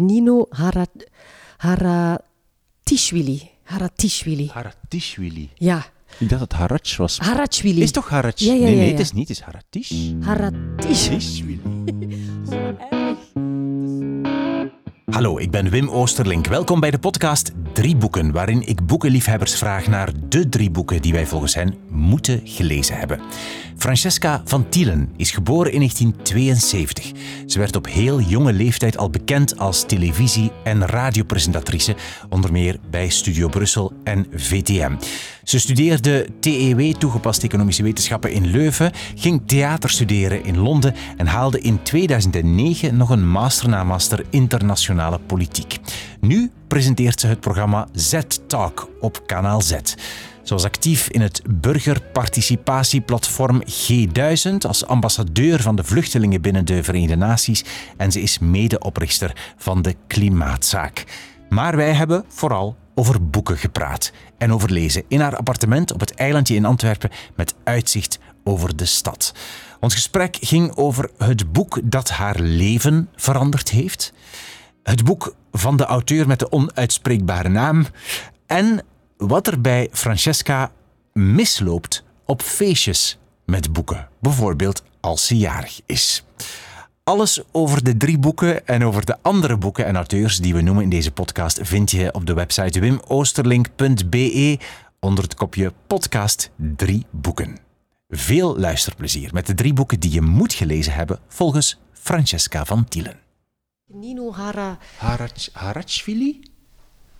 Nino Hara, Haratishvili. Haratishvili. Haratishvili. Ja, Ik dacht dat het Harach was. Harachvili. Is toch Harach? Ja, ja, nee, nee, ja. het is niet. Het is Haratish. Haratishvili. Hallo, ik ben Wim Oosterlink. Welkom bij de podcast Drie Boeken, waarin ik boekenliefhebbers vraag naar de drie boeken die wij volgens hen moeten gelezen hebben. Francesca van Tielen is geboren in 1972. Ze werd op heel jonge leeftijd al bekend als televisie- en radiopresentatrice, onder meer bij Studio Brussel en VTM. Ze studeerde TEW, toegepaste economische wetenschappen in Leuven, ging theater studeren in Londen en haalde in 2009 nog een master na master internationale politiek. Nu presenteert ze het programma Z-Talk op kanaal Z. Ze was actief in het burgerparticipatieplatform G1000 als ambassadeur van de vluchtelingen binnen de Verenigde Naties en ze is medeoprichter van de Klimaatzaak. Maar wij hebben vooral over boeken gepraat en over lezen in haar appartement op het eilandje in Antwerpen met uitzicht over de stad. Ons gesprek ging over het boek dat haar leven veranderd heeft, het boek van de auteur met de onuitspreekbare naam en wat er bij Francesca misloopt op feestjes met boeken, bijvoorbeeld als ze jarig is. Alles over de drie boeken en over de andere boeken en auteurs die we noemen in deze podcast vind je op de website wimoosterlink.be onder het kopje podcast drie boeken. Veel luisterplezier met de drie boeken die je moet gelezen hebben volgens Francesca van Tielen. Nino Hara, Harach, Harachvili?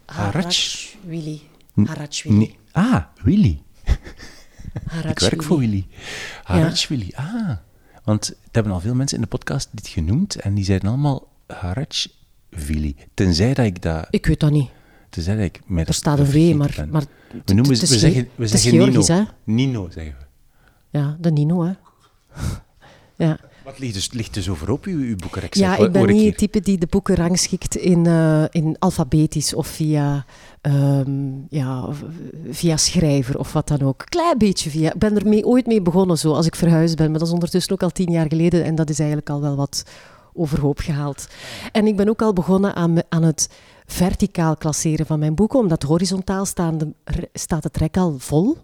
Harach? Harachvili. Harachvili. Nee. Ah, Willy. Ik werk voor Willy. Harachvili, ah. Want het hebben al veel mensen in de podcast dit genoemd en die zeiden allemaal Harachvili. Tenzij dat ik dat... Ik weet dat niet. Tenzij dat ik mij Er staat een V, maar... maar we, noemen, we zeggen, we zeggen Nino. Nino zeggen we. Ja, de Nino, hè. ja. Wat ligt dus, ligt dus over op uw, uw boekenrek? Ja, ik ben niet het type die de boeken rangschikt in, eh, in alfabetisch of via, ehm, ja, eh, via schrijver of wat dan ook. Klein beetje via. Ik ben er mee, ooit mee begonnen zo, als ik verhuisd ben. Maar dat is ondertussen ook al tien jaar geleden en dat is eigenlijk al wel wat overhoop gehaald. En ik ben ook al begonnen aan, aan het verticaal klasseren van mijn boeken, omdat horizontaal staande, staat het rek al vol.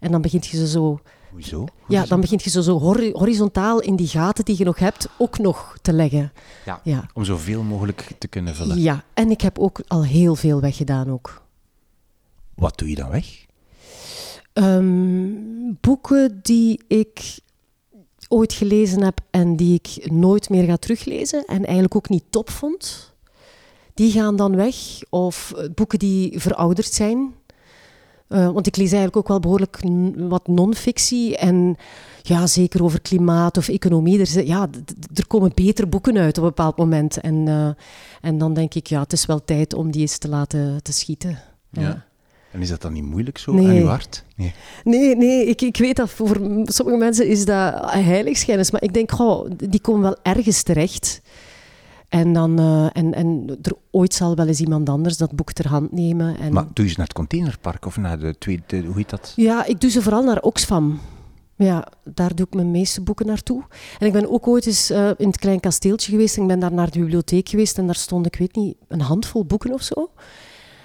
En dan begint je ze zo Hoezo? ja, dan begint je zo, zo hori- horizontaal in die gaten die je nog hebt ook nog te leggen. Ja, Ja. om zoveel mogelijk te kunnen vullen. Ja, en ik heb ook al heel veel weggedaan ook. Wat doe je dan weg? Ehm, boeken die ik ooit gelezen heb en die ik nooit meer ga teruglezen en eigenlijk ook niet top vond, die gaan dan weg. Of eh, boeken die verouderd zijn. Eh, want ik lees eigenlijk ook wel behoorlijk wat non-fictie en ja, zeker over klimaat of economie. Er, ja, er komen betere boeken uit op een bepaald moment. En, eh, en dan denk ik, ja, het is wel tijd om die eens te laten te schieten. Ja. En is dat dan niet moeilijk zo Nee. aan uw hart? Nee. Nee, nee ik, ik weet dat voor sommige mensen is dat heiligschennis. Maar ik denk, goh, die komen wel ergens terecht. En, dan, eh, en, en er ooit zal wel eens iemand anders dat boek ter hand nemen. En, Maar doe je ze naar het containerpark of naar de tweede, hoe heet dat? Ja, ik doe ze vooral naar Oxfam. Ja, daar doe ik mijn meeste boeken naartoe. En ik ben ook ooit eens eh, in het Klein Kasteeltje geweest. Ik ben daar naar de bibliotheek geweest en daar stond, ik weet niet, een handvol boeken of zo.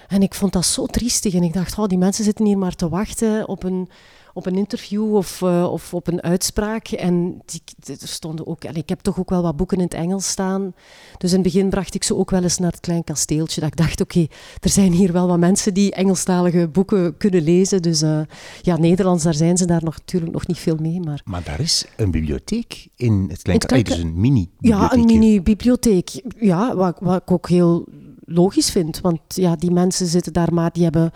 En ik vond dat zo triestig. En ik dacht, oh, die mensen zitten hier maar te wachten op een, op een interview of, eh, of op een uitspraak. En die, er stonden ook, en ik heb toch ook wel wat boeken in het Engels staan. Dus in het begin bracht ik ze ook wel eens naar het Klein Kasteeltje. Dat ik dacht, oké, er zijn hier wel wat mensen die Engelstalige boeken kunnen lezen. Dus eh, ja, Nederlands, daar zijn ze daar nog, natuurlijk nog niet veel mee. Maar Maar daar is een bibliotheek in het klein klein- dus een mini ja, een mini-bibliotheek. Ja, wat, wat ik ook heel logisch vind. Want ja, die mensen zitten daar maar, die hebben...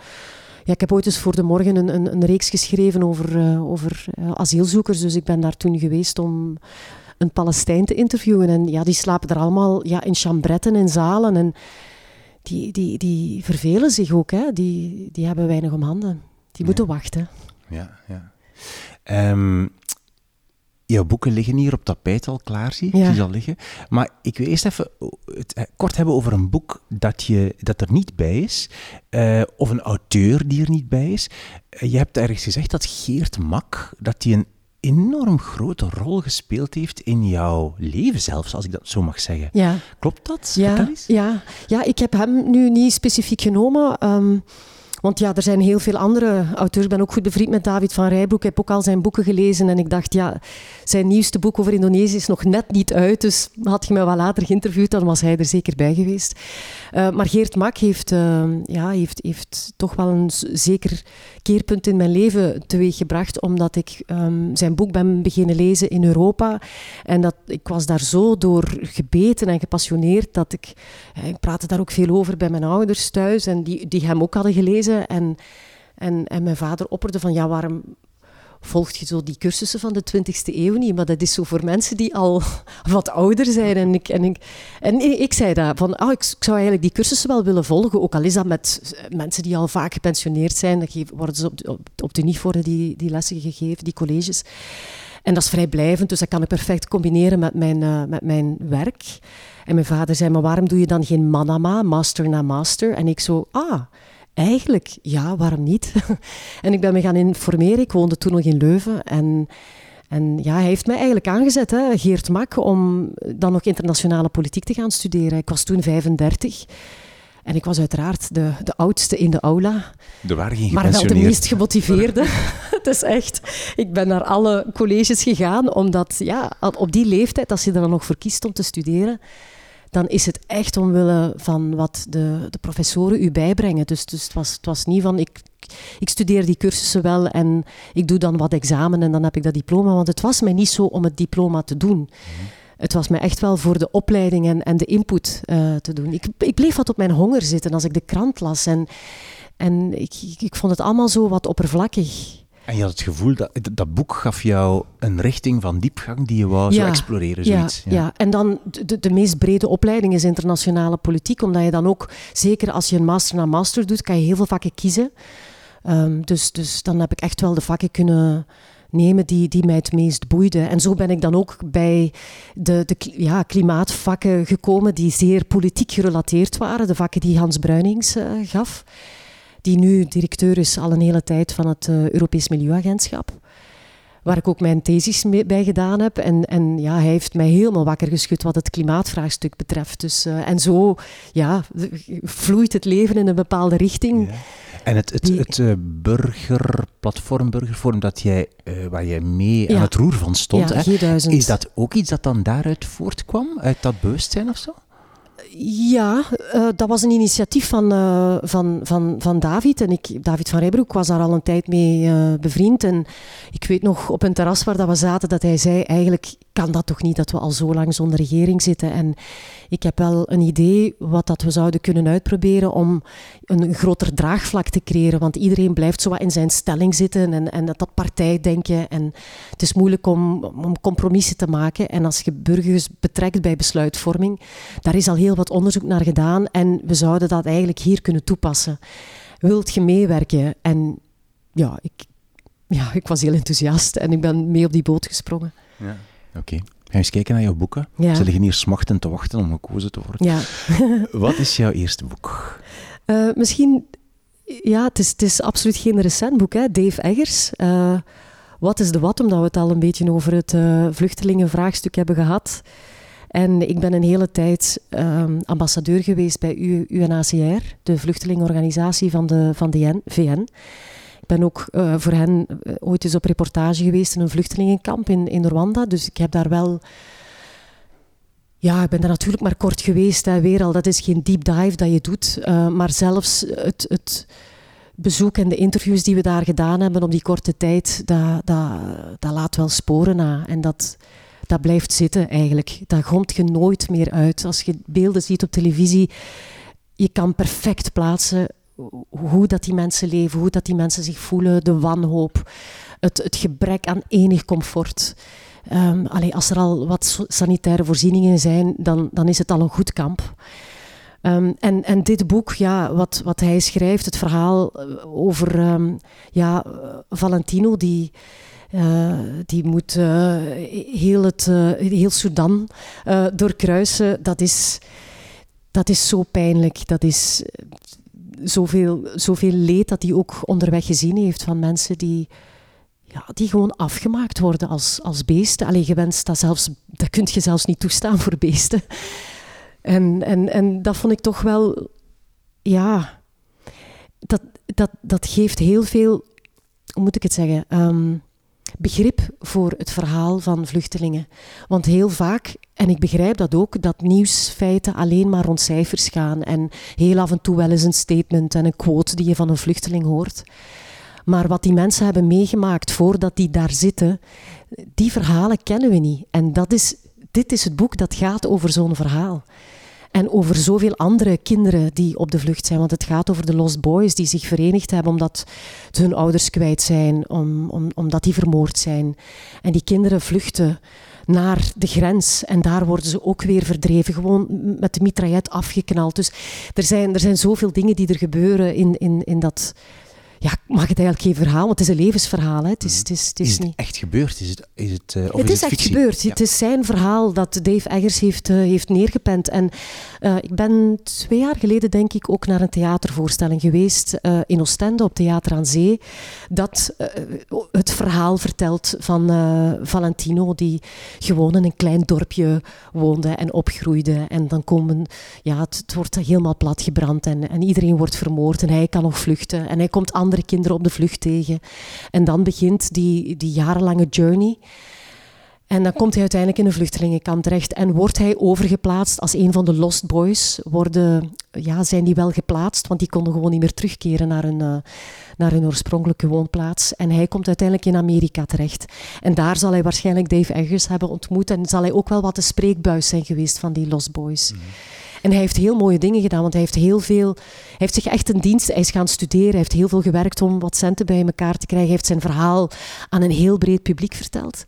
Ja, ik heb ooit eens voor de morgen een, een, een reeks geschreven over, eh, over eh, asielzoekers. Dus ik ben daar toen geweest om een Palestijn te interviewen. En ja, die slapen er allemaal ja, in chambretten en zalen. En die, die, die vervelen zich ook. Hè. Die, die hebben weinig om handen. Die moeten wachten. Ja, ja. Ehm, jouw boeken liggen hier op tapijt al klaar, zie ik. Ja. Die zal liggen. Maar ik wil eerst even het eh, kort hebben over een boek dat, je, dat er niet bij is. eh, of een auteur die er niet bij is. Eh, je hebt ergens gezegd dat Geert Mak dat hij een enorm grote rol gespeeld heeft in jouw leven zelfs, als ik dat zo mag zeggen. Ja. Klopt dat? Ja, ja, ja, ik heb hem nu niet specifiek genomen. Ehm, want ja, er zijn heel veel andere auteurs. Ik ben ook goed bevriend met David van Rijbroek. Ik heb ook al zijn boeken gelezen. En ik dacht, ja, zijn nieuwste boek over Indonesië is nog net niet uit. Dus had je me wel later geïnterviewd, dan was hij er zeker bij geweest. Uh, maar Geert Mak heeft, uh, ja, heeft, heeft toch wel een zeker keerpunt in mijn leven teweeggebracht. Omdat ik um, zijn boek ben beginnen lezen in Europa. En dat, ik was daar zo door gebeten en gepassioneerd dat ik... Ik praatte daar ook veel over bij mijn ouders thuis. En die, die hem ook hadden gelezen. En, en, en mijn vader opperde van, ja, waarom volgt je zo die cursussen van de 20e eeuw niet? Maar dat is zo voor mensen die al wat ouder zijn. En ik, en ik, en ik zei dat, van, oh, ik, zou eigenlijk die cursussen wel willen volgen, ook al is dat met mensen die al vaak gepensioneerd zijn. Worden ze op op, de NIF worden die, die lessen gegeven, die colleges. En dat is vrijblijvend, dus dat kan ik perfect combineren met mijn, uh, met mijn werk. En mijn vader zei, maar waarom doe je dan geen manama, master na master? En ik zo, ah, Eigenlijk, ja, waarom niet? en ik ben me gaan informeren. Ik woonde toen nog in Leuven. En, en ja, hij heeft mij eigenlijk aangezet, hè, Geert Mak, om dan nog internationale politiek te gaan studeren. Ik was toen 35. En ik was uiteraard de, de oudste in de aula. Er waren geen Maar wel de meest gemotiveerde. het is echt... Ik ben naar alle colleges gegaan, omdat ja, op die leeftijd, als je er dan nog voor kiest om te studeren, dan is het echt omwille van wat de, de professoren u bijbrengen. Dus, dus het, was, het was niet van ik, ik studeer die cursussen wel en ik doe dan wat examen en dan heb ik dat diploma. Want het was mij niet zo om het diploma te doen. Mhm. Het was mij echt wel voor de opleiding en, en de input uh, te doen. Ik, ik bleef wat op mijn honger zitten als ik de krant las. En, en ik, ik vond het allemaal zo wat oppervlakkig. En je had het gevoel dat dat boek gaf jou een richting van diepgang die je wou zo exploreren. Zoiets. Ja, ja. en dan de, de meest brede opleiding is internationale politiek, omdat je dan ook, zeker als je een master na master doet, kan je heel veel vakken kiezen. Um, dus, dus dan heb ik echt wel de vakken kunnen nemen die, die mij het meest boeiden. En zo ben ik dan ook bij de, de ja, klimaatvakken gekomen die zeer politiek gerelateerd waren, de vakken die Hans Bruinings uh, gaf die nu directeur is al een hele tijd van het uh, Europees Milieuagentschap. Waar ik ook mijn thesis mee, bij gedaan heb. En, en ja, hij heeft mij helemaal wakker geschud wat het klimaatvraagstuk betreft. Dus, uh, en zo ja, vloeit het leven in een bepaalde richting. Ja. En het, het, het uh, burgerplatform, burgerforum dat jij, uh, waar jij mee ja. aan het roer van stond, ja, hè, is dat ook iets dat dan daaruit voortkwam? Uit dat bewustzijn of zo? Ja, uh, dat was een initiatief van, uh, van, van, van David. En ik, David van Rijbroek was daar al een tijd mee uh, bevriend. En ik weet nog op een terras waar dat we zaten dat hij zei: eigenlijk kan dat toch niet dat we al zo lang zonder regering zitten. En ik heb wel een idee wat dat we zouden kunnen uitproberen om een groter draagvlak te creëren. Want iedereen blijft zo wat in zijn stelling zitten en, en dat, dat partijdenken. En het is moeilijk om, om compromissen te maken. En als je burgers betrekt bij besluitvorming, daar is al heel wat onderzoek naar gedaan. En we zouden dat eigenlijk hier kunnen toepassen. Wilt je meewerken? En ja, ik, ja, ik was heel enthousiast en ik ben mee op die boot gesprongen. Ja. Oké. Ga eens kijken naar jouw boeken. Ze liggen hier smachten te wachten om gekozen te worden. Ja. Wat is jouw eerste boek? Uh, misschien, ja, het is, het is absoluut geen recent boek, hè? Dave Eggers. Uh, wat is de wat, omdat we het al een beetje over het uh, vluchtelingenvraagstuk hebben gehad. En ik ben een hele tijd um, ambassadeur geweest bij UNHCR, de vluchtelingenorganisatie van de, van de VN ben ook uh, voor hen uh, ooit eens op reportage geweest in een vluchtelingenkamp in, in Rwanda. Dus ik heb daar wel... Ja, ik ben daar natuurlijk maar kort geweest. Hè, weer al, dat is geen deep dive dat je doet. Uh, maar zelfs het, het bezoek en de interviews die we daar gedaan hebben op die korte tijd, dat, dat, dat laat wel sporen na. En dat, dat blijft zitten eigenlijk. Dat komt je nooit meer uit. Als je beelden ziet op televisie, je kan perfect plaatsen hoe dat die mensen leven, hoe dat die mensen zich voelen, de wanhoop, het, het gebrek aan enig comfort. Um, als er al wat sanitaire voorzieningen zijn, dan, dan is het al een goed kamp. Um, en, en dit boek, ja, wat, wat hij schrijft, het verhaal eh, over um, ja, Valentino, die, uh, die moet uh, heel, het, uh, heel Sudan doorkruisen, dat is, dat is zo pijnlijk. Dat is, zoveel, zoveel leed dat hij ook onderweg gezien heeft van mensen die, ja, die gewoon afgemaakt worden als, als beesten. Alleen gewenst dat zelfs, dat kun je zelfs niet toestaan voor beesten. En, en, en dat vond ik toch wel, ja, dat, dat, dat geeft heel veel, hoe moet ik het zeggen, ehm, begrip voor het verhaal van vluchtelingen. Want heel vaak, en ik begrijp dat ook, dat nieuwsfeiten alleen maar rond cijfers gaan en heel af en toe wel eens een statement en een quote die je van een vluchteling hoort. Maar wat die mensen hebben meegemaakt voordat die daar zitten, die verhalen kennen we niet. En dat is, dit is het boek dat gaat over zo'n verhaal. En over zoveel andere kinderen die op de vlucht zijn. Want het gaat over de Lost Boys die zich verenigd hebben omdat hun ouders kwijt zijn, om, om, omdat die vermoord zijn. En die kinderen vluchten naar de grens. En daar worden ze ook weer verdreven, gewoon met de mitraillet afgeknald. Dus er zijn, er zijn zoveel dingen die er gebeuren in, in, in dat ja, mag het eigenlijk geen verhaal, want het is een levensverhaal. Hè. Het is, het is, het is, is het niet... echt gebeurd? Is het, is het, uh, of het is, het echt gebeurd. Het is zijn verhaal dat Dave Eggers heeft, uh, heeft neergepend. En uh, ik ben twee jaar geleden, denk ik, ook naar een theatervoorstelling geweest in Oostende op Theater aan Zee. Dat het verhaal vertelt van Valentino, die gewoon in een klein dorpje woonde en opgroeide. En dan komen, ja, het, het wordt helemaal platgebrand en, en iedereen wordt vermoord en hij kan nog vluchten. En hij komt aan andere kinderen op de vlucht tegen. En dan begint die, die jarenlange journey. En dan komt hij uiteindelijk in een vluchtelingenkamp terecht en wordt hij overgeplaatst als een van de Lost Boys. Worden, ja, zijn die wel geplaatst, want die konden gewoon niet meer terugkeren naar hun, uh, naar hun oorspronkelijke woonplaats. En hij komt uiteindelijk in Amerika terecht. En daar zal hij waarschijnlijk Dave Eggers hebben ontmoet en zal hij ook wel wat de spreekbuis zijn geweest van die Lost Boys. Mhm. En hij heeft heel mooie dingen gedaan, want hij heeft heel veel, hij heeft zich echt een dienst, hij is gaan studeren, hij heeft heel veel gewerkt om wat centen bij elkaar te krijgen, hij heeft zijn verhaal aan een heel breed publiek verteld.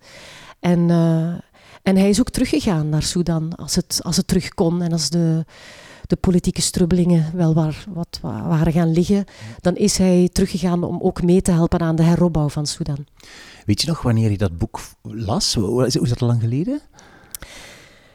En, uh, en hij is ook teruggegaan naar Sudan als het, als het terug kon en als de, de politieke strubbelingen wel waar, wat waren gaan liggen, dan is hij teruggegaan om ook mee te helpen aan de heropbouw van Sudan. Weet je nog wanneer je dat boek las? Is dat lang geleden?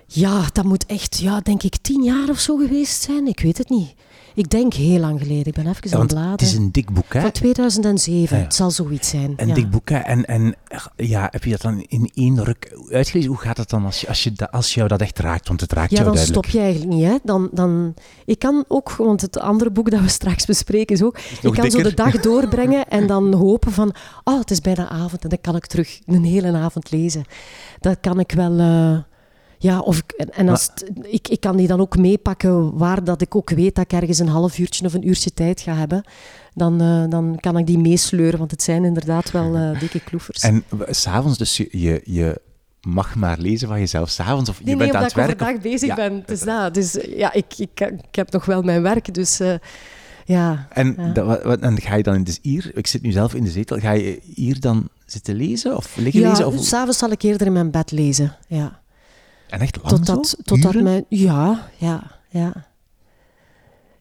Ja, dat moet echt, ja, denk ik, tien jaar of zo geweest zijn. Ik weet het niet. Ik denk heel lang geleden. Ik ben even aan het bladeren. Het is een dik boek, hè? Van 2007. Het zal zoiets zijn. Een dik boek, hè? En, en ja, heb je dat dan in één ruk uitgelezen? Hoe gaat het dan als, je, als, je, als jou dat echt raakt? Want het raakt ja, jou duidelijk. Ja, dan stop je eigenlijk niet, hè? Dan, dan, ik kan ook, want het andere boek dat we straks bespreken is ook... ik kan zo de dag doorbrengen en dan hopen van... Oh, het is bijna avond en dan kan ik terug een hele avond lezen. Dat kan ik wel... Uh, ja, of ik, en als ik, ik kan die dan ook meepakken waar dat ik ook weet dat ik ergens een half uurtje of een uurtje tijd ga hebben. Dan, uh, dan kan ik die meesleuren, want het zijn inderdaad wel uh, dikke kloefers. En s'avonds, dus je, je, je mag maar lezen van jezelf s'avonds of nee, je bent aan het werk? ik overdag bezig ben. Dus, nou, dus ja, ik, ik, ik heb nog wel mijn werk, dus... Uh, ja, en, ja. Dat, wat, en ga je dan dus hier, ik zit nu zelf in de zetel, ga je hier dan zitten lezen of liggen ja, lezen? Of... s'avonds zal ik eerder in mijn bed lezen, ja. En echt lang totdat, zo? Totdat mijn, ja, ja, ja.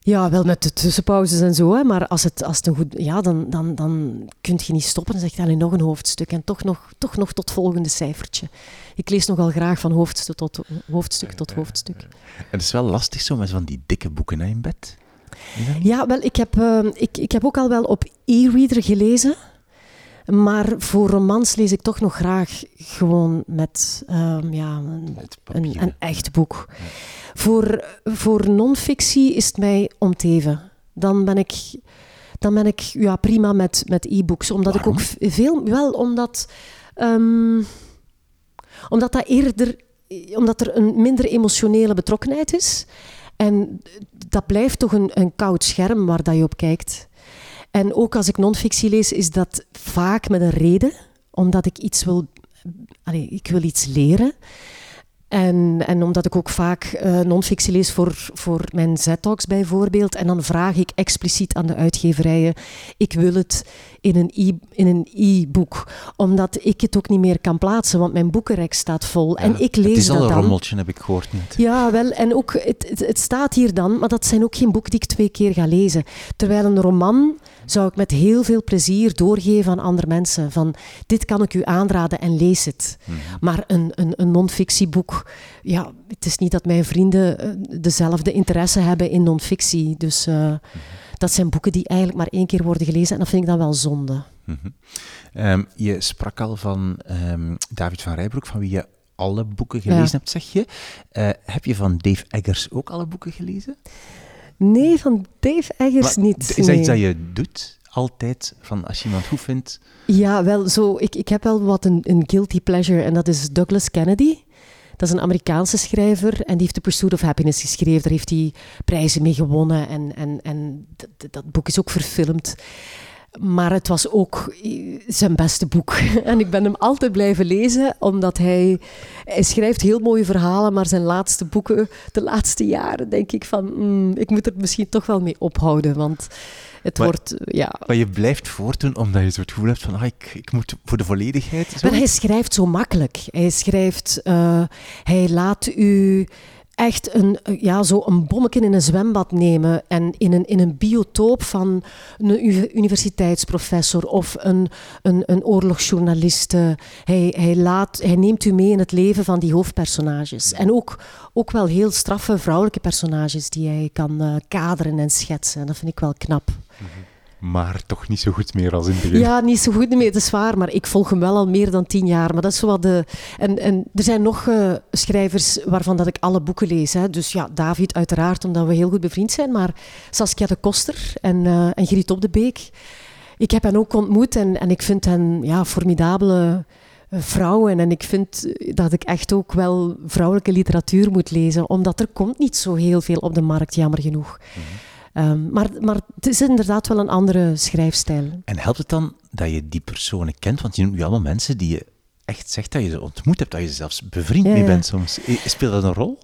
Ja, wel met de tussenpauzes en zo, hè, maar als het, als het een goed... Ja, dan, dan, dan kun je niet stoppen. Dan zeg je alleen nog een hoofdstuk en toch nog, toch nog tot volgende cijfertje. Ik lees nogal graag van hoofdstuk tot hoofdstuk. Tot hoofdstuk. En het is wel lastig zo met van die dikke boeken in bed. Ja, wel, ik heb, uh, ik, ik heb ook al wel op e-reader gelezen. Maar voor romans lees ik toch nog graag gewoon met, um, ja, een, een, een, echt boek. Ja. Voor, voor non-fictie is het mij om te even. Dan ben ik, dan ben ik ja, prima met, met e-books. Omdat Waarom? ik ook veel... Wel, omdat... Um, omdat dat eerder... Omdat er een minder emotionele betrokkenheid is. En dat blijft toch een, een koud scherm waar dat je op kijkt. En ook als ik non-fictie lees, is dat vaak met een reden, omdat ik iets wil, allez, ik wil iets leren. En, en omdat ik ook vaak uh, non-fictie lees voor, voor mijn Z-talks bijvoorbeeld. En dan vraag ik expliciet aan de uitgeverijen, ik wil het in een, e, e-book. Omdat ik het ook niet meer kan plaatsen, want mijn boekenrek staat vol. Ja, en ik lees het is al dat een dan. rommeltje, heb ik gehoord net. Ja, wel. En ook, het, het, het staat hier dan, maar dat zijn ook geen boeken die ik twee keer ga lezen. Terwijl een roman zou ik met heel veel plezier doorgeven aan andere mensen. Van, dit kan ik u aanraden en lees het. Mhm. Maar een, een, een non-fictieboek, ja, het is niet dat mijn vrienden uh, dezelfde interesse hebben in non-fictie. Dus uh, dat zijn boeken die eigenlijk maar één keer worden gelezen en dat vind ik dan wel zonde. Mhm. Ehm, je sprak al van ehm, David van Rijbroek, van wie je alle boeken gelezen hebt, zeg je. Eh, heb je van Dave Eggers ook alle boeken gelezen? Nee, van Dave Eggers niet. Is dat nee. iets dat je doet? Altijd? Van als je iemand goed vindt? Ja, wel zo. Ik, ik heb wel wat een, een guilty pleasure en dat is Douglas Kennedy. Dat is een Amerikaanse schrijver en die heeft The Pursuit of Happiness geschreven. Daar heeft hij prijzen mee gewonnen en, en, en dat, dat boek is ook verfilmd. Maar het was ook zijn beste boek. En ik ben hem altijd blijven lezen, omdat hij, hij schrijft heel mooie verhalen, maar zijn laatste boeken, de laatste jaren, denk ik van, mm, ik moet er misschien toch wel mee ophouden, want het Maar- wordt, ja... Maar je blijft voortdoen omdat je het gevoel hebt van ah, ik, ik moet voor de volledigheid. Zo. Maar hij schrijft zo makkelijk. Hij schrijft, eh, hij laat u echt een, eh, ja, zo een bommetje in een zwembad nemen en in een, in een biotoop van een universiteitsprofessor of een, een, een oorlogsjournaliste. Hij, hij, laat, hij neemt u mee in het leven van die hoofdpersonages. En ook, ook wel heel straffe vrouwelijke personages die hij kan eh, kaderen en schetsen. En dat vind ik wel knap. Maar toch niet zo goed meer als in het begin. Ja, niet zo goed meer, dat is waar. Maar ik volg hem wel al meer dan tien jaar. Maar dat is wat de... En, en er zijn nog eh, schrijvers waarvan dat ik alle boeken lees. Hè. Dus ja, David uiteraard, omdat we heel goed bevriend zijn. Maar Saskia de Koster en, eh en Griet Op de Beek. Ik heb hen ook ontmoet en, en ik vind hen ja, formidabele eh, vrouwen. En ik vind dat ik echt ook wel vrouwelijke literatuur moet lezen. Omdat er komt niet zo heel veel op de markt, jammer genoeg. Ehm, maar, maar het is inderdaad wel een andere schrijfstijl. En helpt het dan dat je die personen kent? Want je noemt nu allemaal mensen die je echt zegt dat je ze ontmoet hebt, dat je zelfs bevriend Ja, mee bent soms. Speelt dat een rol?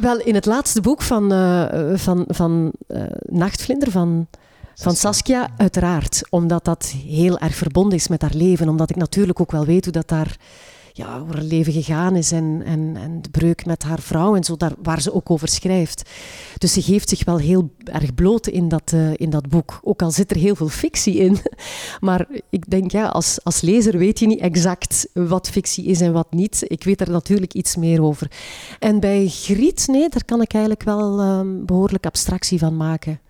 Wel, in het laatste boek van, eh, van, van eh, Nachtvlinder van, van Saskia, uiteraard. Omdat dat heel erg verbonden is met haar leven. Omdat ik natuurlijk ook wel weet hoe dat daar ja, hoe haar leven gegaan is. En, en, en de breuk met haar vrouw en zo, daar, waar ze ook over schrijft. Dus ze geeft zich wel heel erg bloot in dat, eh, in dat boek. Ook al zit er heel veel fictie in. Maar ik denk, ja, als, als lezer weet je niet exact wat fictie is en wat niet. Ik weet er natuurlijk iets meer over. En bij Griet, nee, daar kan ik eigenlijk wel ehm, behoorlijk abstractie van maken.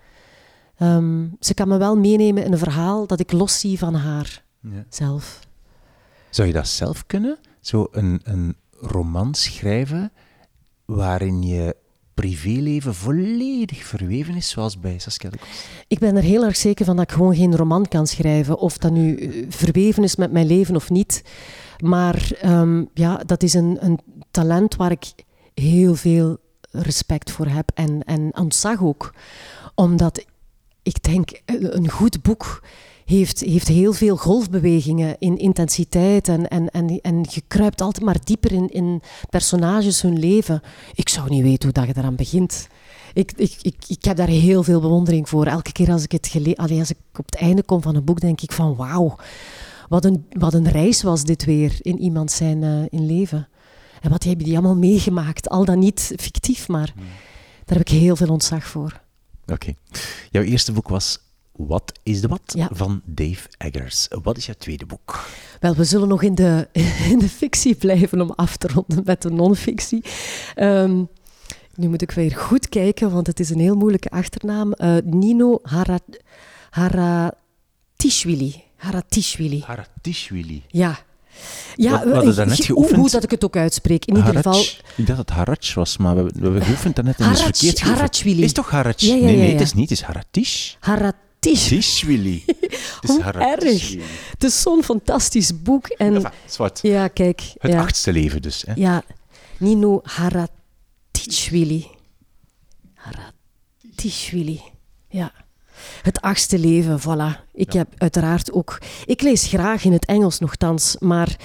Ehm, ze kan me wel meenemen in een verhaal dat ik los zie van haar Ja. zelf. Zou je dat zelf kunnen? Zo een, een roman schrijven waarin je privéleven volledig verweven is, zoals bij Saskia? Ik ben er heel erg zeker van dat ik gewoon geen roman kan schrijven. Of dat nu eh, verweven is met mijn leven of niet. Maar ehm, ja, dat is een, een talent waar ik heel veel respect voor heb. En, en ontzag ook. Omdat ik denk, eh, een goed boek heeft, heeft heel veel golfbewegingen in intensiteit. En, en, en, en je kruipt altijd maar dieper in, in personages hun leven. Ik zou niet weten hoe dat je eraan begint. Ik, ik, ik, ik heb daar heel veel bewondering voor. Elke keer als ik, het gele Allee, als ik op het einde kom van een boek, denk ik van wauw, wat een, wat een reis was dit weer in iemand zijn eh, in leven. En wat hebben die allemaal meegemaakt? Al dan niet fictief, maar daar heb ik heel veel ontzag voor. Oké. Jouw eerste boek was Wat is de Wat? Ja. van Dave Eggers. Wat is jouw tweede boek? Wel, we zullen nog in de, in de fictie blijven om af te ronden met de non-fictie. Ehm, nu moet ik weer goed kijken, want het is een heel moeilijke achternaam. Eh, Nino Hara, Haratishvili. Haratishvili. Haratishvili. Ja. Ja, We- we hadden daarnet ge- geoefend. Hoe, dat ik het ook uitspreek. In ieder geval. Ik dacht dat het Harach was, maar we, we hebben geoefend daarnet en het is verkeerd geoefend. Harachwili. Is toch Harach? Ja, ja, nee, nee, het is niet. Het is Haratish. Haratish. Is Hoe Haratishvili. Het is zo'n fantastisch boek. En Enfin, zwart. ja, kijk. Het ja. achtste leven dus. Hè? Ja, Nino Haratishvili. Haratishvili. Ja. Het achtste leven, voilà. Ik heb uiteraard ook... Ik lees graag in het Engels nogthans, maar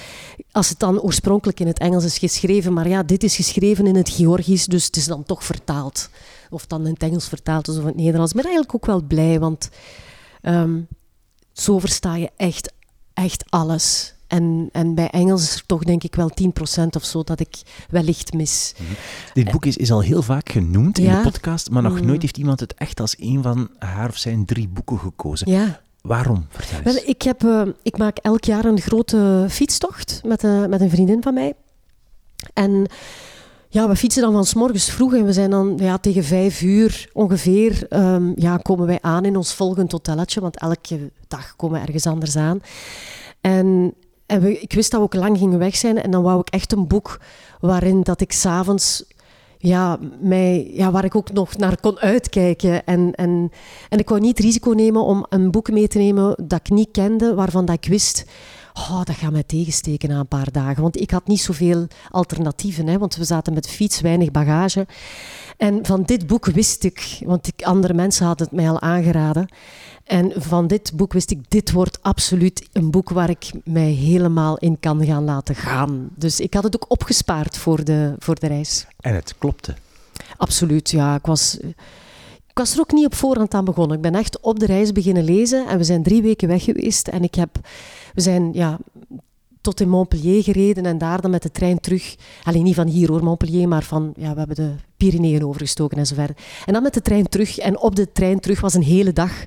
als het dan oorspronkelijk in het Engels is geschreven, maar ja, dit is geschreven in het Georgisch, dus het is dan toch vertaald. Of dan in het Engels vertaald is of in het Nederlands. Ik ben eigenlijk ook wel blij, want ehm, zo versta je echt, echt alles. En, en bij Engels is er toch denk ik wel 10% of zo dat ik wellicht mis. Dit boek is, is al heel vaak genoemd in de podcast, maar nog Mm. nooit heeft iemand het echt als een van haar of zijn drie boeken gekozen. Ja. Waarom? Wel, ik, heb, eh, ik maak elk jaar een grote fietstocht met, eh, met een vriendin van mij. En Ja, we fietsen dan van s morgens vroeg en we zijn dan ja, tegen vijf uur ongeveer ehm, ja, komen wij aan in ons volgend hotelletje, want elke dag komen we ergens anders aan. En, ik wist dat we ook lang gingen weg zijn en dan wou ik echt een boek waarin dat ik s'avonds ja, mij, ja, waar ik ook nog naar kon uitkijken. En, en, en ik wou niet het risico nemen om een boek mee te nemen dat ik niet kende, waarvan dat ik wist oh, dat gaat mij tegensteken na een paar dagen. Want ik had niet zoveel alternatieven, hè, want we zaten met fiets, weinig bagage. En van dit boek wist ik, want ik, andere mensen hadden het mij al aangeraden. En van dit boek wist ik, dit wordt absoluut een boek waar ik mij helemaal in kan gaan laten gaan. Dus ik had het ook opgespaard voor de, voor de reis. En het klopte? Absoluut, ja. Ik was, ik was er ook niet op voorhand aan begonnen. Ik ben echt op de reis beginnen lezen en we zijn drie weken weg geweest. En ik heb, we zijn ja, tot in Montpellier gereden en daar dan met de trein terug. Alleen niet van hier hoor, Montpellier, maar van, ja, we hebben de Pyreneeën overgestoken en zo verder. En dan met de trein terug. En op de trein terug was een hele dag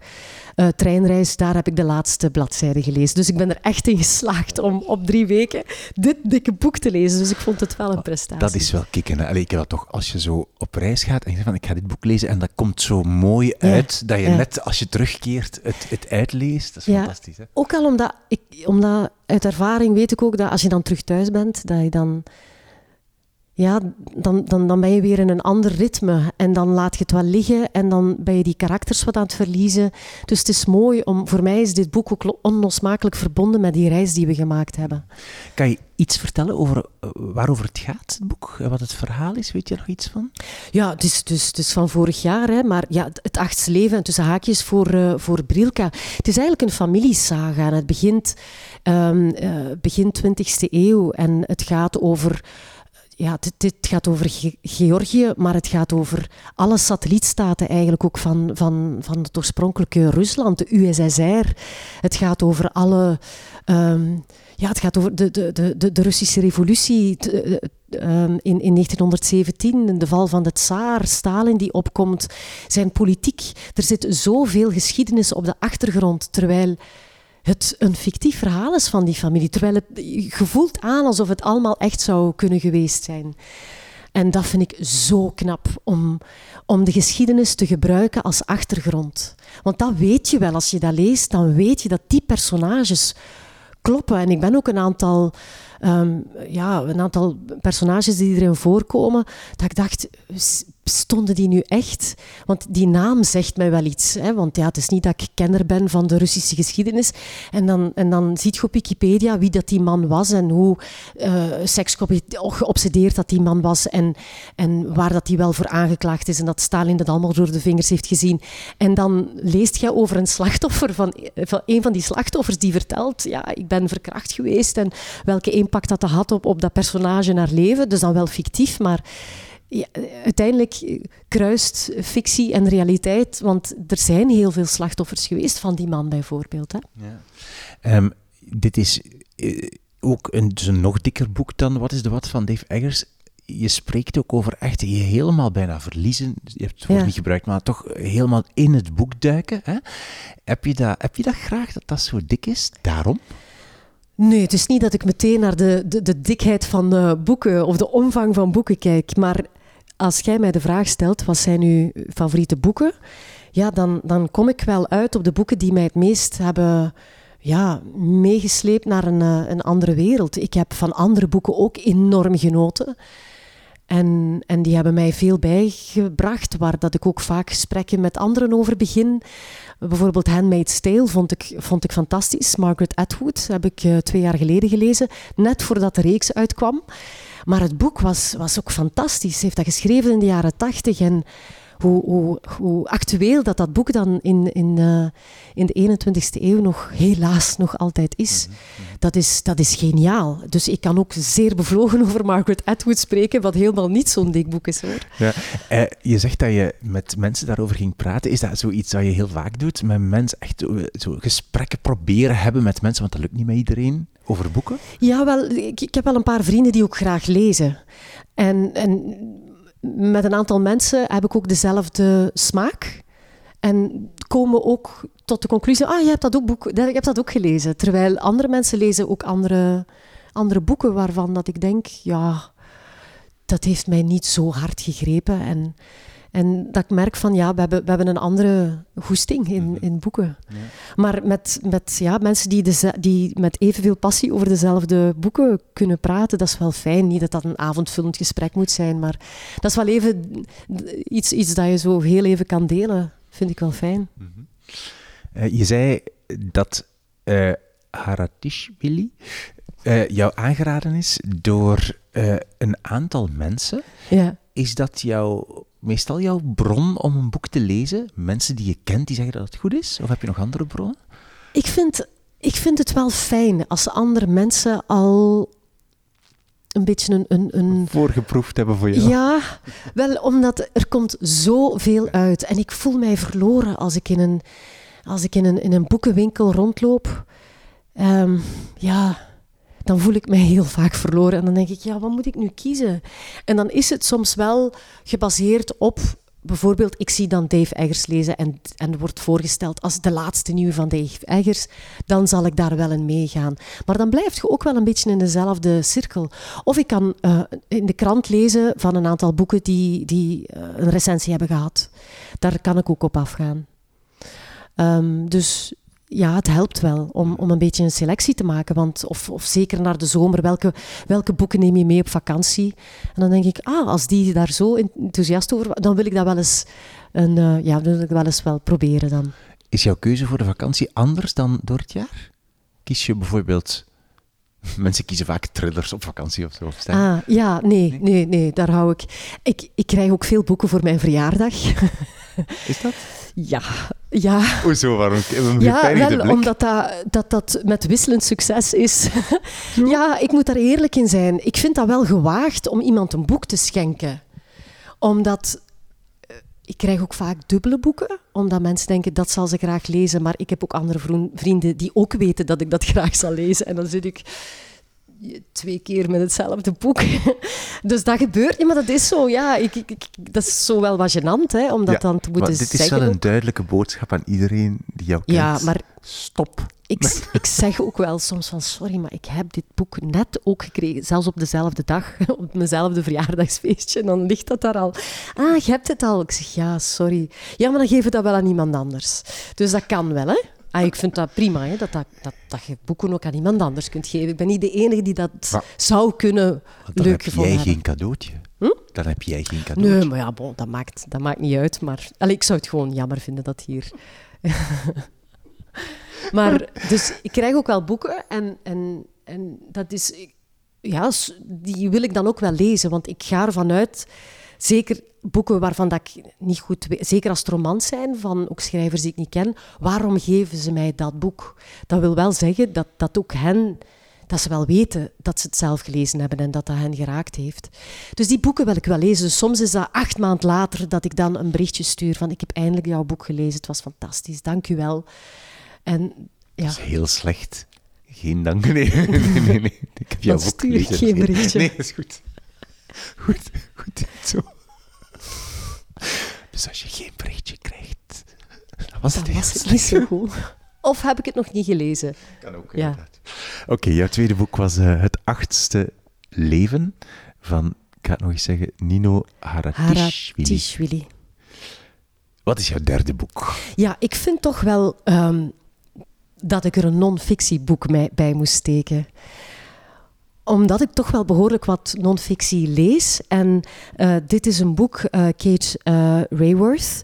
uh, treinreis, daar heb ik de laatste bladzijde gelezen. Dus ik ben er echt in geslaagd om op drie weken dit dikke boek te lezen. Dus ik vond het wel een prestatie. Dat is wel kicken. Hè? ik heb dat toch, als je zo op reis gaat en je zegt van ik ga dit boek lezen en dat komt zo mooi uit, dat je net als je terugkeert het, het uitleest. Dat is fantastisch. Hè? Ook al omdat, ik, omdat uit ervaring weet ik ook dat als je dan terug thuis bent, dat je dan ja, dan, dan, dan ben je weer in een ander ritme. En dan laat je het wel liggen en dan ben je die karakters wat aan het verliezen. Dus het is mooi om, voor mij is dit boek ook onlosmakelijk verbonden met die reis die we gemaakt hebben. Kan je iets vertellen over uh, waarover het gaat, het boek? Wat het verhaal is? Weet je er nog iets van? Ja, het is, dus, het is van vorig jaar, hè, maar ja, het achtste leven en tussen haakjes voor, uh, voor Brilka. Het is eigenlijk een familiesaga en het begint, um, uh, begin 20e eeuw en het gaat over ja, dit, gaat over Georgië, maar het gaat over alle satellietstaten eigenlijk ook van, van, van het oorspronkelijke Rusland, de USSR. Het gaat over alle... Um, ja, het gaat over de, de, de, de Russische revolutie uh, um, in, in 1917, de val van de tsaar, Stalin die opkomt, zijn politiek. Er zit zoveel geschiedenis op de achtergrond, terwijl het een fictief verhaal is van die familie. Terwijl het gevoelt aan alsof het allemaal echt zou kunnen geweest zijn. En dat vind ik zo knap, om, om de geschiedenis te gebruiken als achtergrond. Want dat weet je wel, als je dat leest, dan weet je dat die personages kloppen. En ik ben ook een aantal, um, ja, een aantal personages die erin voorkomen, dat ik dacht, stonden die nu echt? Want die naam zegt mij wel iets. Hè? Want ja, het is niet dat ik kenner ben van de Russische geschiedenis. En dan, en dan ziet je op Wikipedia wie dat die man was en hoe uh, geobsedeerd dat die man was en, en waar dat hij wel voor aangeklaagd is en dat Stalin dat allemaal door de vingers heeft gezien. En dan leest je over een slachtoffer van, van een van die slachtoffers die vertelt, ja, ik ben verkracht geweest en welke impact dat had op, op dat personage naar leven. Dus dan wel fictief, maar ja, uiteindelijk kruist fictie en realiteit, want er zijn heel veel slachtoffers geweest van die man bijvoorbeeld. Hè? Ja. Um, dit is uh, ook een, dus een nog dikker boek dan Wat is de Wat van Dave Eggers. Je spreekt ook over echt je helemaal bijna verliezen. Je hebt het woord niet gebruikt, maar toch helemaal in het boek duiken. Hè? Heb, je dat, heb je dat graag dat dat zo dik is? Daarom? Nee, het is niet dat ik meteen naar de, de, de dikheid van boeken of de omvang van boeken kijk. Maar als jij mij de vraag stelt, wat zijn uw favoriete boeken? Ja, dan, dan kom ik wel uit op de boeken die mij het meest hebben ja, meegesleept naar een, eh, een andere wereld. Ik heb van andere boeken ook enorm genoten. En, en die hebben mij veel bijgebracht, waar dat ik ook vaak gesprekken met anderen over begin. Bijvoorbeeld Handmaid's Tale vond ik, vond ik fantastisch. Margaret Atwood heb ik uh, twee jaar geleden gelezen, net voordat de reeks uitkwam. Maar het boek was, was ook fantastisch. Ze heeft dat geschreven in de jaren tachtig. En hoe, hoe, hoe, actueel dat dat boek dan in, in, uh, in de 21ste eeuw nog helaas nog altijd is. Mhm, mhm. Dat is, dat is geniaal. Dus ik kan ook zeer bevlogen over Margaret Atwood spreken, wat helemaal niet zo'n dik boek is hoor. Ja, eh, je zegt dat je met mensen daarover ging praten. Is dat zoiets dat je heel vaak doet? Met mensen echt zo gesprekken proberen hebben met mensen, want dat lukt niet met iedereen? Over boeken? Ja, wel, ik, ik heb wel een paar vrienden die ook graag lezen. En, en met een aantal mensen heb ik ook dezelfde smaak. En komen ook tot de conclusie, ah, je hebt dat ook, boek, ik heb dat ook gelezen. Terwijl andere mensen lezen ook andere, andere boeken waarvan dat ik denk, ja, dat heeft mij niet zo hard gegrepen. En, en dat ik merk van ja, we hebben, we hebben een andere goesting in, Mhm. in boeken. Ja. Maar met, met ja, mensen die, deze, die met evenveel passie over dezelfde boeken kunnen praten, dat is wel fijn. Niet dat dat een avondvullend gesprek moet zijn, maar dat is wel even iets, iets dat je zo heel even kan delen. Vind ik wel fijn. Eh, je zei dat eh Haratishvili eh, jou aangeraden is door een aantal mensen. Ja. Is dat jouw, meestal jouw bron om een boek te lezen? Mensen die je kent die zeggen dat het goed is? Of heb je nog andere bronnen? Ik vind, ik vind het wel fijn als andere mensen al een beetje een... een, een Voorgeproefd hebben voor jou? ja, wel omdat er komt zoveel uit. En ik voel mij verloren als ik in een, als ik in een, in een boekenwinkel rondloop. Ehm, ja, dan voel ik mij heel vaak verloren. En dan denk ik, ja, wat moet ik nu kiezen? En dan is het soms wel gebaseerd op... Bijvoorbeeld, ik zie dan Dave Eggers lezen en, en wordt voorgesteld als de laatste nieuwe van Dave Eggers. Dan zal ik daar wel in meegaan. Maar dan blijf je ook wel een beetje in dezelfde cirkel. Of ik kan eh, in de krant lezen van een aantal boeken die, die eh, een recensie hebben gehad. Daar kan ik ook op afgaan. Ehm, dus ja, het helpt wel om, om een beetje een selectie te maken. Want, of, of zeker naar de zomer, welke, welke boeken neem je mee op vakantie? En dan denk ik, ah, als die daar zo enthousiast over dan wil ik dat wel eens, een, eh, ja, wil ik wel eens wel proberen dan. Is jouw keuze voor de vakantie anders dan door het jaar? Kies je bijvoorbeeld... Mensen kiezen vaak thrillers op vakantie of zo. Of. Ah, ja, nee, nee, nee, daar hou ik. ik. Ik krijg ook veel boeken voor mijn verjaardag. Is dat? ja, ja. Hoezo? Waarom? Een Ja, wel, blik? omdat dat, dat dat met wisselend succes is. ja, ik moet daar eerlijk in zijn. Ik vind dat wel gewaagd om iemand een boek te schenken. Omdat... eh, Ik krijg ook vaak dubbele boeken, omdat mensen denken dat zal ze graag lezen, maar ik heb ook andere vrienden die ook weten dat ik dat graag zal lezen. En dan zit ik twee keer met hetzelfde boek. dus dat gebeurt niet, maar dat is zo. Ja, ik, ik, ik- dat is zo wel wat gênant, hè, om dat Ja, dan te moeten maar dit is zeggen. wel een duidelijke boodschap aan iedereen die jou kent. Ja, maar Stop. ik, ik zeg ook wel soms van sorry, maar ik heb dit boek net ook gekregen, zelfs op dezelfde dag, op mijnzelfde verjaardagsfeestje. En dan ligt dat daar al. Ah, je hebt het al. Ik zeg ja, sorry. Ja, maar dan geef je dat wel aan iemand anders. Dus dat kan wel, hè? Ah, ik vind dat prima, hè, dat, dat, dat, dat je boeken ook aan iemand anders kunt geven. Ik ben niet de enige die dat Maar- zou kunnen dan leuk heb gevonden jij geen cadeautje. Hm? Dan heb jij geen cadeautje. Nee, maar ja, bon, dat, maakt, dat maakt niet uit. Maar allee, ik zou het gewoon jammer vinden dat hier. maar dus ik krijg ook wel boeken en, en, en dat is. Ja, die wil ik dan ook wel lezen, want ik ga ervan uit. Zeker boeken waarvan dat ik niet goed weet, zeker als het romans zijn, van ook schrijvers die ik niet ken, waarom geven ze mij dat boek? Dat wil wel zeggen dat, dat ook hen, dat ze wel weten dat ze het zelf gelezen hebben en dat dat hen geraakt heeft. Dus die boeken wil ik wel lezen. Dus soms is dat acht maand later dat ik dan een berichtje stuur van ik heb eindelijk jouw boek gelezen, het was fantastisch, dank u wel. En ja, Dat is heel slecht. Geen dank. Nee, nee, nee. Ik heb jouw boek gelezen. geen berichtje. Nee, dat is goed. Goed, goed. Zo. Dus als je geen berichtje krijgt, dan was het was niet zo goed. Of heb ik het nog niet gelezen? Kan ook, Ja. inderdaad. Oké, jouw tweede boek was eh, Het achtste leven van, ik ga het nog eens zeggen, Nino Haratishvili. Haratishvili. Wat is jouw derde boek? Ja, ik vind toch wel ehm, dat ik er een non-fictieboek bij moest steken. Omdat ik toch wel behoorlijk wat non-fictie lees. En eh, dit is een boek, eh, Kate eh, Rayworth,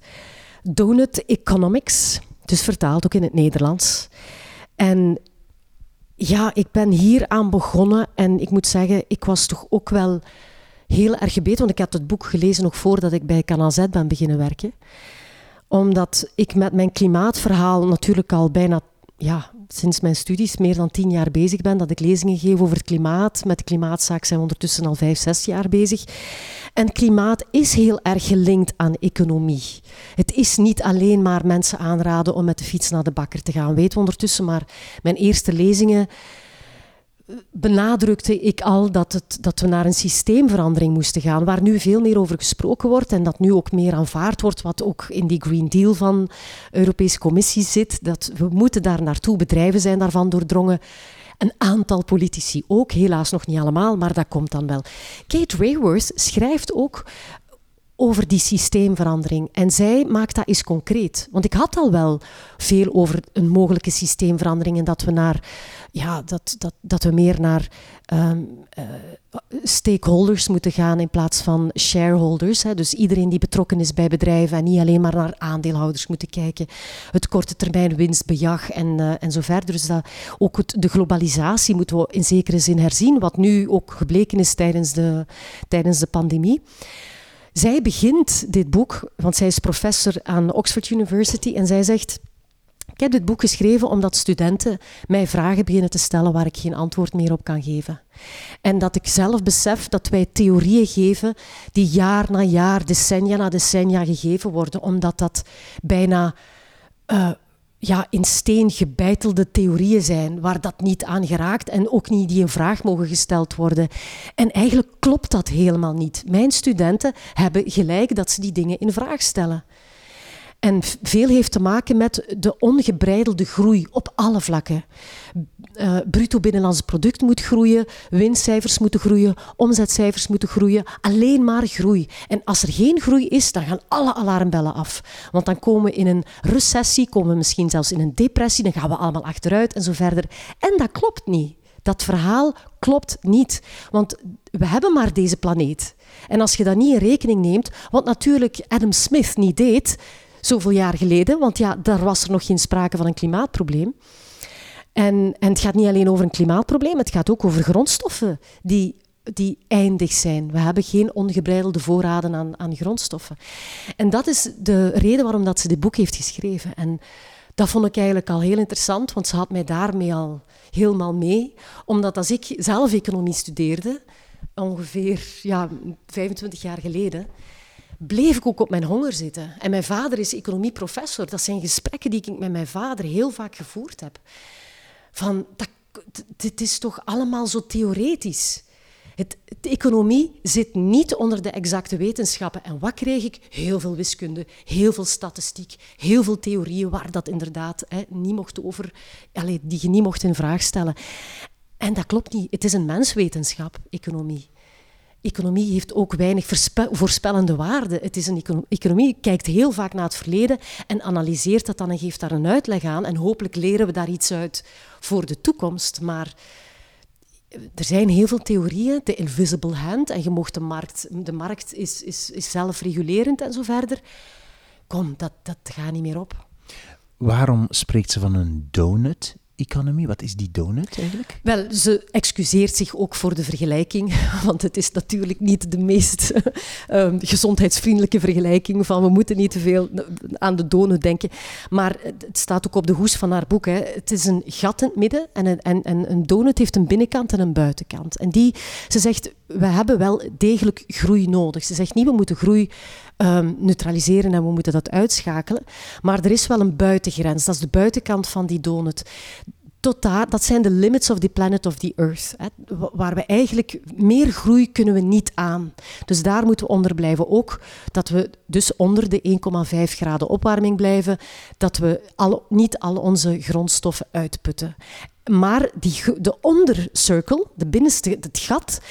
Donut Economics. Dus vertaald ook in het Nederlands. En ja, ik ben hier aan begonnen en ik moet zeggen, ik was toch ook wel heel erg gebeten, want ik had het boek gelezen nog voordat ik bij Canal Z ben beginnen werken omdat ik met mijn klimaatverhaal natuurlijk al bijna, ja, sinds mijn studies meer dan tien jaar bezig ben. Dat ik lezingen geef over het klimaat. Met klimaatzaak zijn we ondertussen al vijf, zes jaar bezig. En klimaat is heel erg gelinkt aan economie. Het is niet alleen maar mensen aanraden om met de fiets naar de bakker te gaan. Weten we ondertussen, maar mijn eerste lezingen benadrukte ik al dat, het, dat we naar een systeemverandering moesten gaan, waar nu veel meer over gesproken wordt en dat nu ook meer aanvaard wordt, wat ook in die Green Deal van de Europese Commissie zit, dat we moeten daar naartoe, bedrijven zijn daarvan doordrongen. Een aantal politici ook, helaas nog niet allemaal, maar dat komt dan wel. Kate Rayworth schrijft ook over die systeemverandering. En zij maakt dat eens concreet. Want ik had al wel veel over een mogelijke systeemverandering en dat we, naar, ja, dat, dat, dat we meer naar ehm, eh, stakeholders moeten gaan in plaats van shareholders. Hè. Dus iedereen die betrokken is bij bedrijven en niet alleen maar naar aandeelhouders moeten kijken. Het korte termijn winstbejag en, uh, en zo verder. Dus dat, ook het, de globalisatie moeten we in zekere zin herzien, wat nu ook gebleken is tijdens de, tijdens de pandemie. Zij begint dit boek, want zij is professor aan Oxford University, en zij zegt. Heb dit boek geschreven omdat studenten mij vragen beginnen te stellen waar ik geen antwoord meer op kan geven. En dat ik zelf besef dat wij theorieën geven die jaar na jaar, decennia na decennia gegeven worden, omdat dat bijna uh, ja, in steen gebeitelde theorieën zijn, waar dat niet aan geraakt en ook niet die in vraag mogen gesteld worden. En eigenlijk klopt dat helemaal niet. Mijn studenten hebben gelijk dat ze die dingen in vraag stellen. En veel heeft te maken met de ongebreidelde groei op alle vlakken. Uh, bruto binnenlands product moet groeien, winstcijfers moeten groeien, omzetcijfers moeten groeien. Alleen maar groei. En als er geen groei is, dan gaan alle alarmbellen af. Want dan komen we in een recessie, komen we misschien zelfs in een depressie, dan gaan we allemaal achteruit en zo verder. En dat klopt niet. Dat verhaal klopt niet. Want we hebben maar deze planeet. En als je dat niet in rekening neemt, wat natuurlijk Adam Smith niet deed, zoveel jaar geleden, want ja, daar was er nog geen sprake van een klimaatprobleem. En, en het gaat niet alleen over een klimaatprobleem, het gaat ook over grondstoffen die, die eindig zijn. We hebben geen ongebreidelde voorraden aan, aan grondstoffen. En dat is de reden waarom dat ze dit boek heeft geschreven. En dat vond ik eigenlijk al heel interessant, want ze had mij daarmee al helemaal mee. Omdat als ik zelf economie studeerde, ongeveer ja, 25 jaar geleden, bleef ik ook op mijn honger zitten. En mijn vader is economieprofessor. Dat zijn gesprekken die ik met mijn vader heel vaak gevoerd heb. Van, dat, dit is toch allemaal zo theoretisch. Het, de economie zit niet onder de exacte wetenschappen. En wat kreeg ik? Heel veel wiskunde, heel veel statistiek, heel veel theorieën waar dat inderdaad hè, niet mocht over, allez, die je niet mocht in vraag stellen. En dat klopt niet. Het is een menswetenschap, economie economie heeft ook weinig voorspellende waarde. Het is een economie kijkt heel vaak naar het verleden en analyseert dat dan en geeft daar een uitleg aan. En hopelijk leren we daar iets uit voor de toekomst. Maar er zijn heel veel theorieën, de invisible hand, en je mocht de markt, de markt is, is, is zelfregulerend en zo verder. Kom, dat, dat gaat niet meer op. Waarom spreekt ze van een donut economie. Wat is die donut eigenlijk? Wel, ze excuseert zich ook voor de vergelijking, want het is natuurlijk niet de meest um, gezondheidsvriendelijke vergelijking van we moeten niet te veel aan de donut denken. Maar het staat ook op de hoes van haar boek. Hè. Het is een gat in het midden en een, en, en een donut heeft een binnenkant en een buitenkant. En die, ze zegt, we hebben wel degelijk groei nodig. Ze zegt niet, we moeten groei um, neutraliseren en we moeten dat uitschakelen. Maar er is wel een buitengrens. Dat is de buitenkant van die donut. Tot daar, dat zijn de limits of the planet of the earth. Hè, waar we eigenlijk meer groei kunnen we niet aan. Dus daar moeten we onder blijven. Ook dat we dus onder de 1,5 graden opwarming blijven. Dat we al, niet al onze grondstoffen uitputten. Maar die, de ondercirkel, de binnenste, het gat,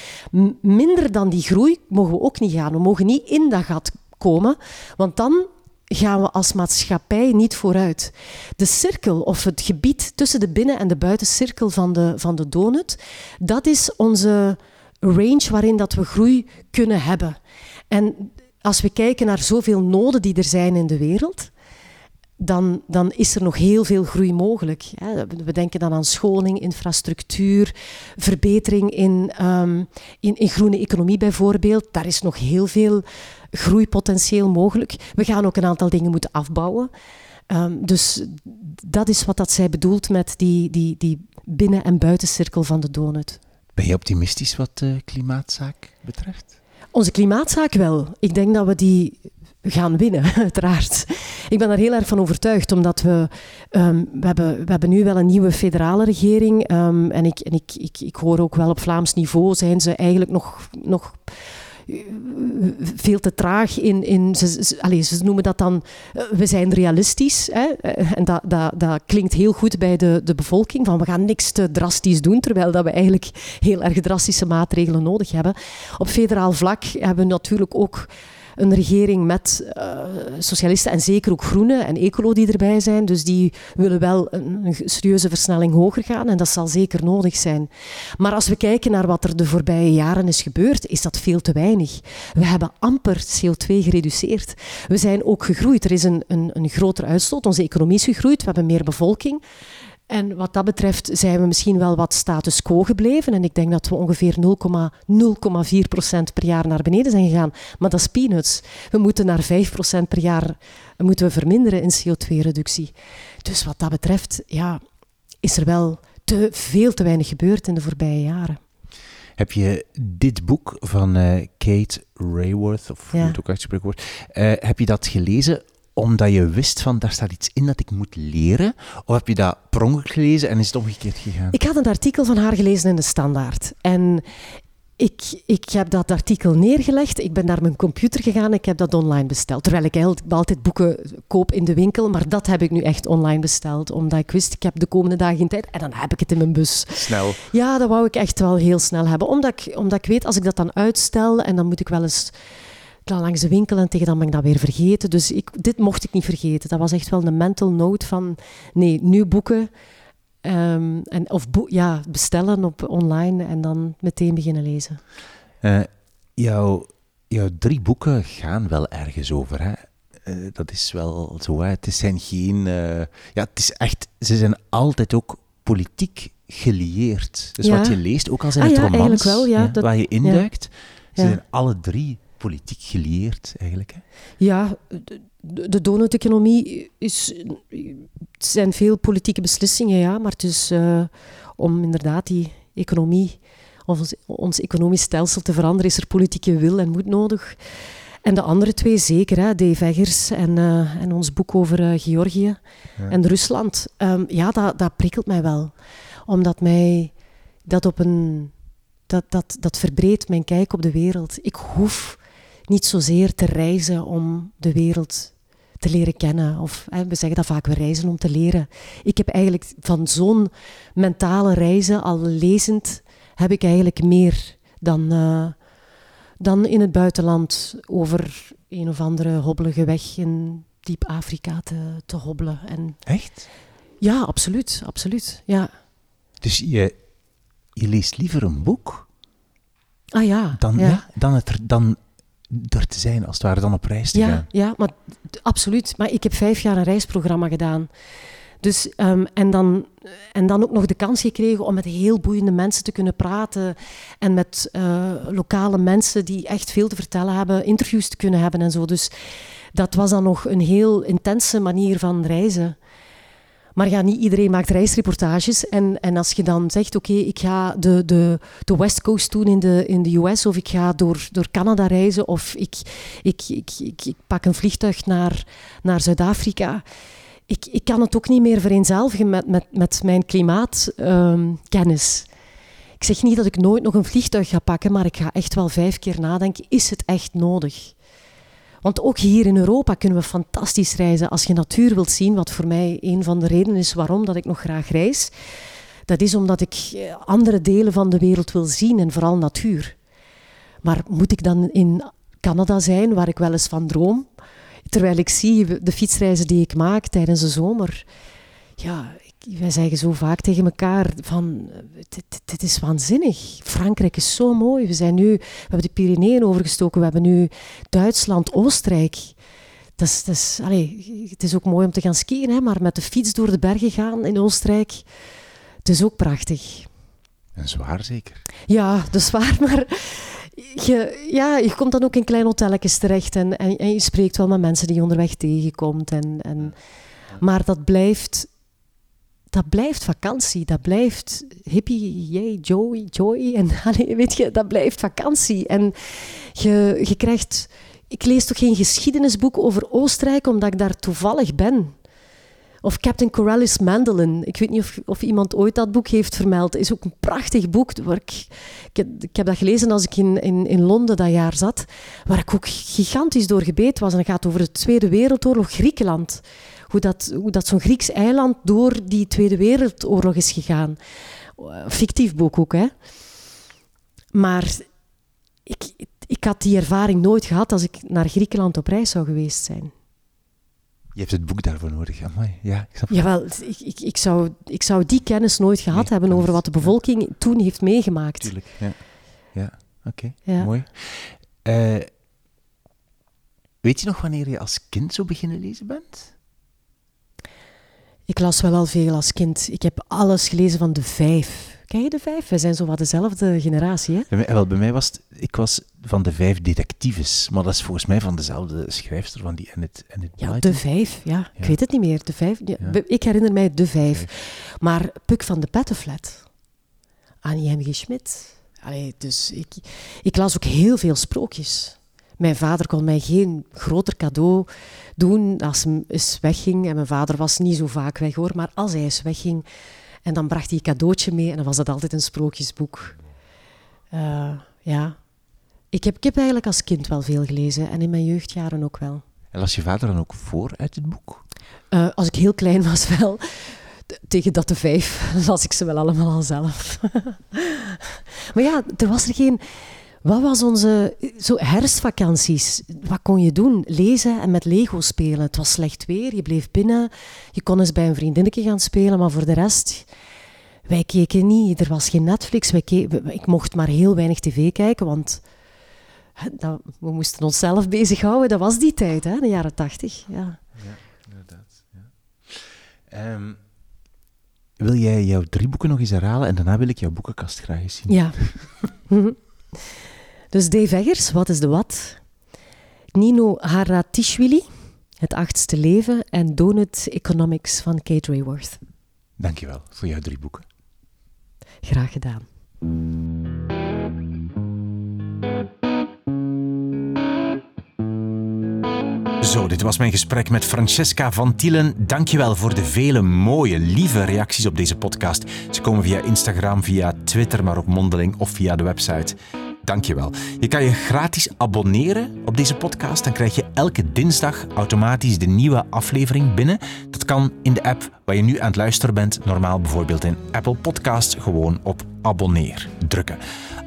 minder dan die groei mogen we ook niet gaan. We mogen niet in dat gat komen, want dan gaan we als maatschappij niet vooruit. De cirkel of het gebied tussen de binnen- en de buitencirkel van de, van de donut, dat is onze range waarin dat we groei kunnen hebben. En als we kijken naar zoveel noden die er zijn in de wereld, dan, dan is er nog heel veel groei mogelijk. We denken dan aan scholing, infrastructuur, verbetering in, um, in, in groene economie bijvoorbeeld. Daar is nog heel veel groeipotentieel mogelijk. We gaan ook een aantal dingen moeten afbouwen. Um, dus dat is wat dat zij bedoelt met die, die, die binnen- en buitencirkel van de donut. Ben je optimistisch wat de klimaatzaak betreft? Onze klimaatzaak wel. Ik denk dat we die gaan winnen, uiteraard. Ik ben daar heel erg van overtuigd, omdat we, um, we, hebben, we hebben nu wel een nieuwe federale regering. Um, en ik, en ik, ik, ik hoor ook wel op Vlaams niveau zijn ze eigenlijk nog, nog veel te traag in. in ze, ze, allez, ze noemen dat dan. eh, we zijn realistisch. Hè? Eh, En dat, dat, dat klinkt heel goed bij de, de bevolking. Van we gaan niks te drastisch doen. Terwijl dat we eigenlijk heel erg drastische maatregelen nodig hebben. Op federaal vlak hebben we natuurlijk ook een regering met eh, socialisten en zeker ook groenen en ecolo die erbij zijn. Dus die willen wel een, serieuze versnelling hoger gaan en dat zal zeker nodig zijn. Maar als we kijken naar wat er de voorbije jaren is gebeurd, is dat veel te weinig. We hebben amper CO2 gereduceerd. We zijn ook gegroeid. Er is een, een, een grotere uitstoot. Onze economie is gegroeid. We hebben meer bevolking. En wat dat betreft zijn we misschien wel wat status quo gebleven. En ik denk dat we ongeveer 0,0,4 procent per jaar naar beneden zijn gegaan. Maar dat is peanuts. We moeten naar 5 procent per jaar moeten we verminderen in CO2-reductie. Dus wat dat betreft ja, is er wel te, veel te weinig gebeurd in de voorbije jaren. Heb je dit boek van eh, Kate Rayworth, of hoe Ja. het ook uitgesproken wordt, eh, heb je dat gelezen omdat je wist van daar staat iets in dat ik moet leren? Of heb je dat per ongeluk gelezen en is het omgekeerd gegaan? Ik had een artikel van haar gelezen in de Standaard. En ik, ik heb dat artikel neergelegd. Ik ben naar mijn computer gegaan. Ik heb dat online besteld. Terwijl ik altijd boeken koop in de winkel. Maar dat heb ik nu echt online besteld. Omdat ik wist, ik heb de komende dagen geen tijd. En dan heb ik het in mijn bus. Snel. Ja, dat wou ik echt wel heel snel hebben. Omdat ik, omdat ik weet, als ik dat dan uitstel en dan moet ik wel eens dan langs de winkel en tegen dan ben ik dat weer vergeten. Dus ik, dit mocht ik niet vergeten. Dat was echt wel een mental note van, nee, nu boeken. ehm, en, of ja, bestellen op online en dan meteen beginnen lezen. Eh, jouw, jouw drie boeken gaan wel ergens over, hè? Eh, dat is wel zo, hè? Het zijn geen... eh, ja, het is echt... Ze zijn altijd ook politiek gelieerd. Dus Ja. wat je leest, ook als in Ah het ja, romans, wel, ja, dat- waar je induikt, ze Ja. zijn alle drie politiek gelieerd, eigenlijk. Hè? Ja, de, de donut-economie is... Het zijn veel politieke beslissingen, ja. Maar het is eh, om inderdaad die economie... Of ons, ons economisch stelsel te veranderen, is er politieke wil en moed nodig. En de andere twee zeker, hè, Dave Eggers en, eh, en ons boek over eh, Georgië en Rusland. Ehm, ja, dat, dat prikkelt mij wel. Omdat mij dat op een... Dat, dat, dat verbreedt mijn kijk op de wereld. Ik hoef niet zozeer te reizen om de wereld te leren kennen. Of hè, we zeggen dat vaak, we reizen om te leren. Ik heb eigenlijk van zo'n mentale reizen, al lezend, heb ik eigenlijk meer dan, eh, dan in het buitenland over een of andere hobbelige weg in diep Afrika te, te hobbelen. En Echt? ja, absoluut, absoluut. Ja. Dus je, je leest liever een boek Ah ja. dan, ja. ja. dan, het dan er te zijn, als het ware, dan op reis te Ja, gaan. ja maar absoluut. Maar ik heb vijf jaar een reisprogramma gedaan. Dus, ehm, en, dan, en dan ook nog de kans gekregen om met heel boeiende mensen te kunnen praten. En met eh, lokale mensen die echt veel te vertellen hebben, interviews te kunnen hebben en zo. Dus dat was dan nog een heel intense manier van reizen. Maar ja, niet iedereen maakt reisreportages. En, en als je dan zegt, oké, ik ga de, de, de West Coast doen in de, in de US, of ik ga door, door Canada reizen, of ik, ik, ik, ik, pak een vliegtuig naar, naar Zuid-Afrika. Ik, ik kan het ook niet meer vereenzelvigen met, met, met mijn klimaatkennis. ik zeg niet dat ik nooit nog een vliegtuig ga pakken, maar ik ga echt wel vijf keer nadenken, is het echt nodig? Want ook hier in Europa kunnen we fantastisch reizen. Als je natuur wilt zien, wat voor mij een van de redenen is waarom dat ik nog graag reis, dat is omdat ik eh, andere delen van de wereld wil zien en vooral natuur. Maar moet ik dan in Canada zijn, waar ik wel eens van droom, terwijl ik zie de fietsreizen die ik maak tijdens de zomer? Ja, wij zeggen zo vaak tegen elkaar van, eh, dit, is waanzinnig. Frankrijk is zo mooi. We, zijn nu, we hebben de Pyreneeën overgestoken, we hebben nu Duitsland, Oostenrijk. Dat is, dat is, allee, het is ook mooi om te gaan skiën, hè, maar met de fiets door de bergen gaan in Oostenrijk, het is ook prachtig. En zwaar zeker. Ja, dat is waar, maar je, ja, je komt dan ook in kleine hotelletjes terecht en, en, en je spreekt wel met mensen die je onderweg tegenkomt. En, en, maar dat blijft, dat blijft vakantie, dat blijft hippie, yay, joy, joy. En weet je, dat blijft vakantie. En je, krijgt... Ik lees toch geen geschiedenisboek over Oostenrijk omdat ik daar toevallig ben? Of Captain Corellis Mandolin. Ik weet niet of, of iemand ooit dat boek heeft vermeld. is ook een prachtig boek. Waar ik, ik, heb, ik heb dat gelezen als ik in, in, in Londen dat jaar zat. Waar ik ook gigantisch door gebeten was. En het gaat over de Tweede Wereldoorlog Griekenland. Hoe dat, hoe dat zo'n Grieks eiland door die Tweede Wereldoorlog is gegaan. Fictief boek ook, hè. Maar ik, ik had die ervaring nooit gehad als ik naar Griekenland op reis zou geweest zijn. Je hebt het boek daarvoor nodig. Amai. Ja, ik snap Jawel, ik, ik, ik, zou, ik zou die kennis nooit gehad hebben over wat de bevolking toen heeft meegemaakt. Tuurlijk, ja. Ja, oké. Mooi. Uh, weet je nog wanneer je als kind zo beginnen lezen bent? Ik las wel al veel als kind. Ik heb alles gelezen van de vijf. Ken je de vijf? We zijn zo wat dezelfde generatie, hè? Bij mij, wel, bij mij was het, ik was van de vijf detectives, maar dat is volgens mij van dezelfde schrijfster van die en het, en het Ja, de vijf, ja. Ik weet het niet meer. De vijf, ja. Ik herinner mij de vijf. Maar Puk van de Pettenflat, Annie M. G. Schmidt. Allee, dus ik, ik las ook heel veel sprookjes. Mijn vader kon mij geen groter cadeau doen als hij eens wegging. En mijn vader was niet zo vaak weg hoor, maar als hij eens wegging, en dan bracht hij een cadeautje mee en dan was dat altijd een sprookjesboek. Uh, ja. Ik heb, ik heb eigenlijk als kind wel veel gelezen en in mijn jeugdjaren ook wel. En las je vader dan ook voor uit het boek? Uh, als ik heel klein was wel. Tegen dat de vijf las ik ze wel allemaal al zelf. maar ja, er was er geen... Wat was onze zo herfstvakanties? Wat kon je doen? Lezen en met Lego spelen. Het was slecht weer, je bleef binnen. Je kon eens bij een vriendinnetje gaan spelen, maar voor de rest... Wij keken niet, er was geen Netflix. Wij ik mocht maar heel weinig tv kijken, want dat, we moesten onszelf bezighouden. Dat was die tijd, hè, de jaren tachtig. Ja. ja, inderdaad. Ja. Um, wil jij jouw drie boeken nog eens herhalen en daarna wil ik jouw boekenkast graag eens zien? Ja. Dus Dave Eggers, Wat is de Wat? Nino Haratishvili, Het achtste leven en Donut Economics van Kate Rayworth. Dankjewel voor jouw drie boeken. Graag gedaan. Zo, dit was mijn gesprek met Francesca van Tielen. Dankjewel voor de vele mooie, lieve reacties op deze podcast. Ze komen via Instagram, via Twitter, maar ook mondeling of via de website. Dankjewel. Je kan je gratis abonneren op deze podcast. Dan krijg je elke dinsdag automatisch de nieuwe aflevering binnen. Dat kan in de app waar je nu aan het luisteren bent. Normaal bijvoorbeeld in Apple Podcast gewoon op abonneer drukken.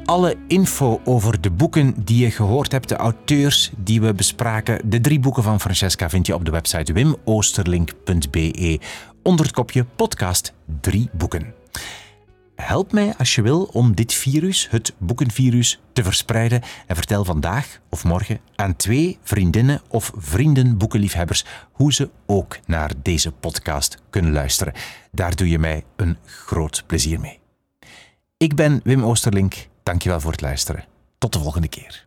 Alle info over de boeken die je gehoord hebt, de auteurs die we bespraken, de drie boeken van Francesca vind je op de website wimoosterlink.be onder het kopje podcast drie boeken. Help mij als je wil om dit virus, het boekenvirus, te verspreiden en vertel vandaag of morgen aan twee vriendinnen of vrienden boekenliefhebbers hoe ze ook naar deze podcast kunnen luisteren. Daar doe je mij een groot plezier mee. Ik ben Wim Oosterlink. Dankjewel voor het luisteren. Tot de volgende keer.